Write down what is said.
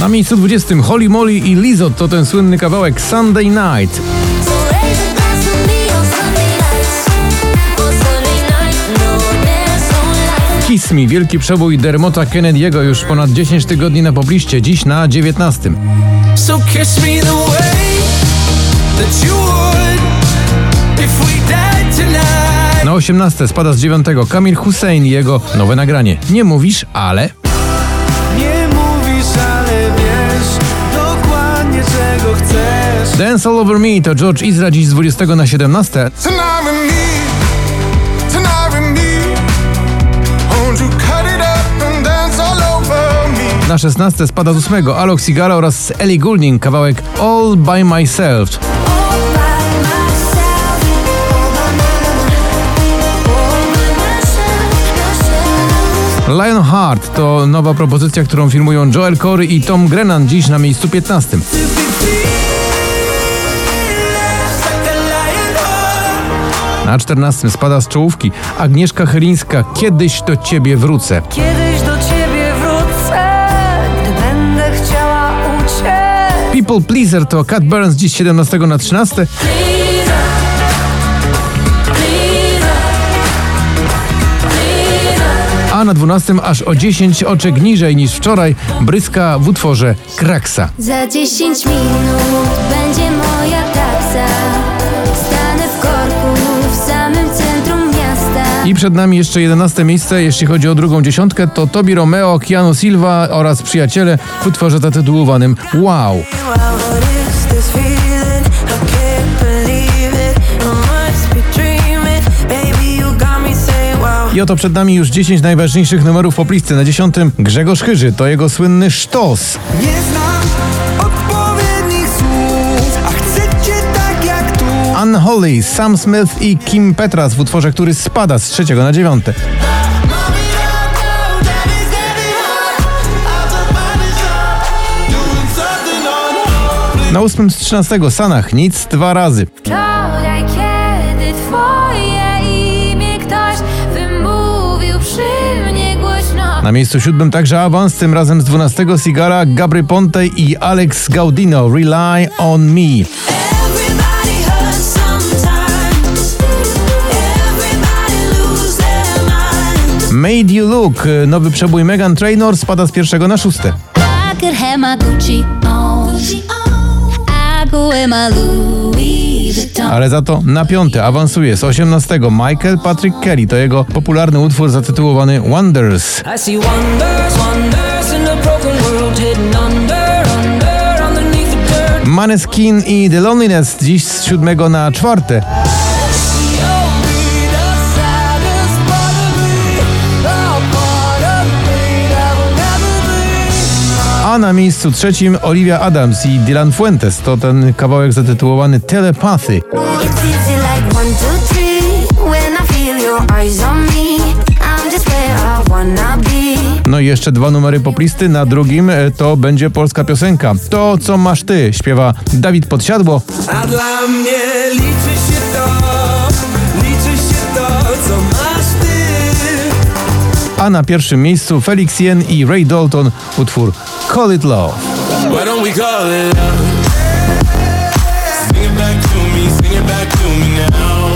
Na miejscu 20 Holly Molly i Lizot to ten słynny kawałek Sunday Night. Kiss Me, wielki przebój Dermota Kennedy'ego już ponad 10 tygodni na pobliście, dziś na 19. So kiss me the way that you would if we died tonight. Na 18 spada z 9 Kamil Hussein i jego nowe nagranie. Nie mówisz, ale... Dance All Over Me to George Izra dziś z 20 na 17. Na 16 spada z 8 Alok Sigara oraz Ellie Goulding kawałek All By Myself. Lionheart to nowa propozycja, którą filmują Joel Corey i Tom Grennan dziś na miejscu 15. Na 14 spada z czołówki Agnieszka Chylińska Kiedyś do ciebie wrócę. Kiedyś do ciebie wrócę, gdy będę chciała uciec. People Pleaser to Cat Burns dziś 17 na 13. a na 12 aż o 10 oczek niżej niż wczoraj bryska w utworze Kraksa. Za 10 minut będzie moja taksa. Samym centrum miasta. I przed nami jeszcze 11 miejsce, jeśli chodzi o drugą dziesiątkę, to Tobi Romeo, Keanu Silva oraz przyjaciele w utworze zatytułowanym Wow. I oto przed nami już 10 najważniejszych numerów poplisty. Na dziesiątym Grzegorz Chyży, to jego słynny sztos. Nie znam Unholy, Sam Smith i Kim Petras w utworze, który spada z trzeciego na dziewiąte. Na ósmym z trzynastego Sanach nic dwa razy. Na miejscu siódmym także awans, tym razem z 12 Sigara, Gabry Ponte i Alex Gaudino, Rely on Me. Made You Look, nowy przebój Megan Trainor spada z pierwszego na szóste. Ale za to na piąte awansuje z 18 Michael Patrick Kelly. To jego popularny utwór zatytułowany Wonders. Maneskin i The Loneliness dziś z siódmego na czwarte. A na miejscu trzecim Olivia Adams i Dylan Fuentes. To ten kawałek zatytułowany Telepathy. No i jeszcze dwa numery poplisty. Na drugim e, to będzie polska piosenka. To, co masz ty, śpiewa Dawid Podsiadło. A dla mnie liczy się to, liczy się to, co masz ty. A na pierwszym miejscu Felix Jen i Ray Dalton utwór Call It Love. Why don't we call it love? Sing it back to me, sing it back to me now.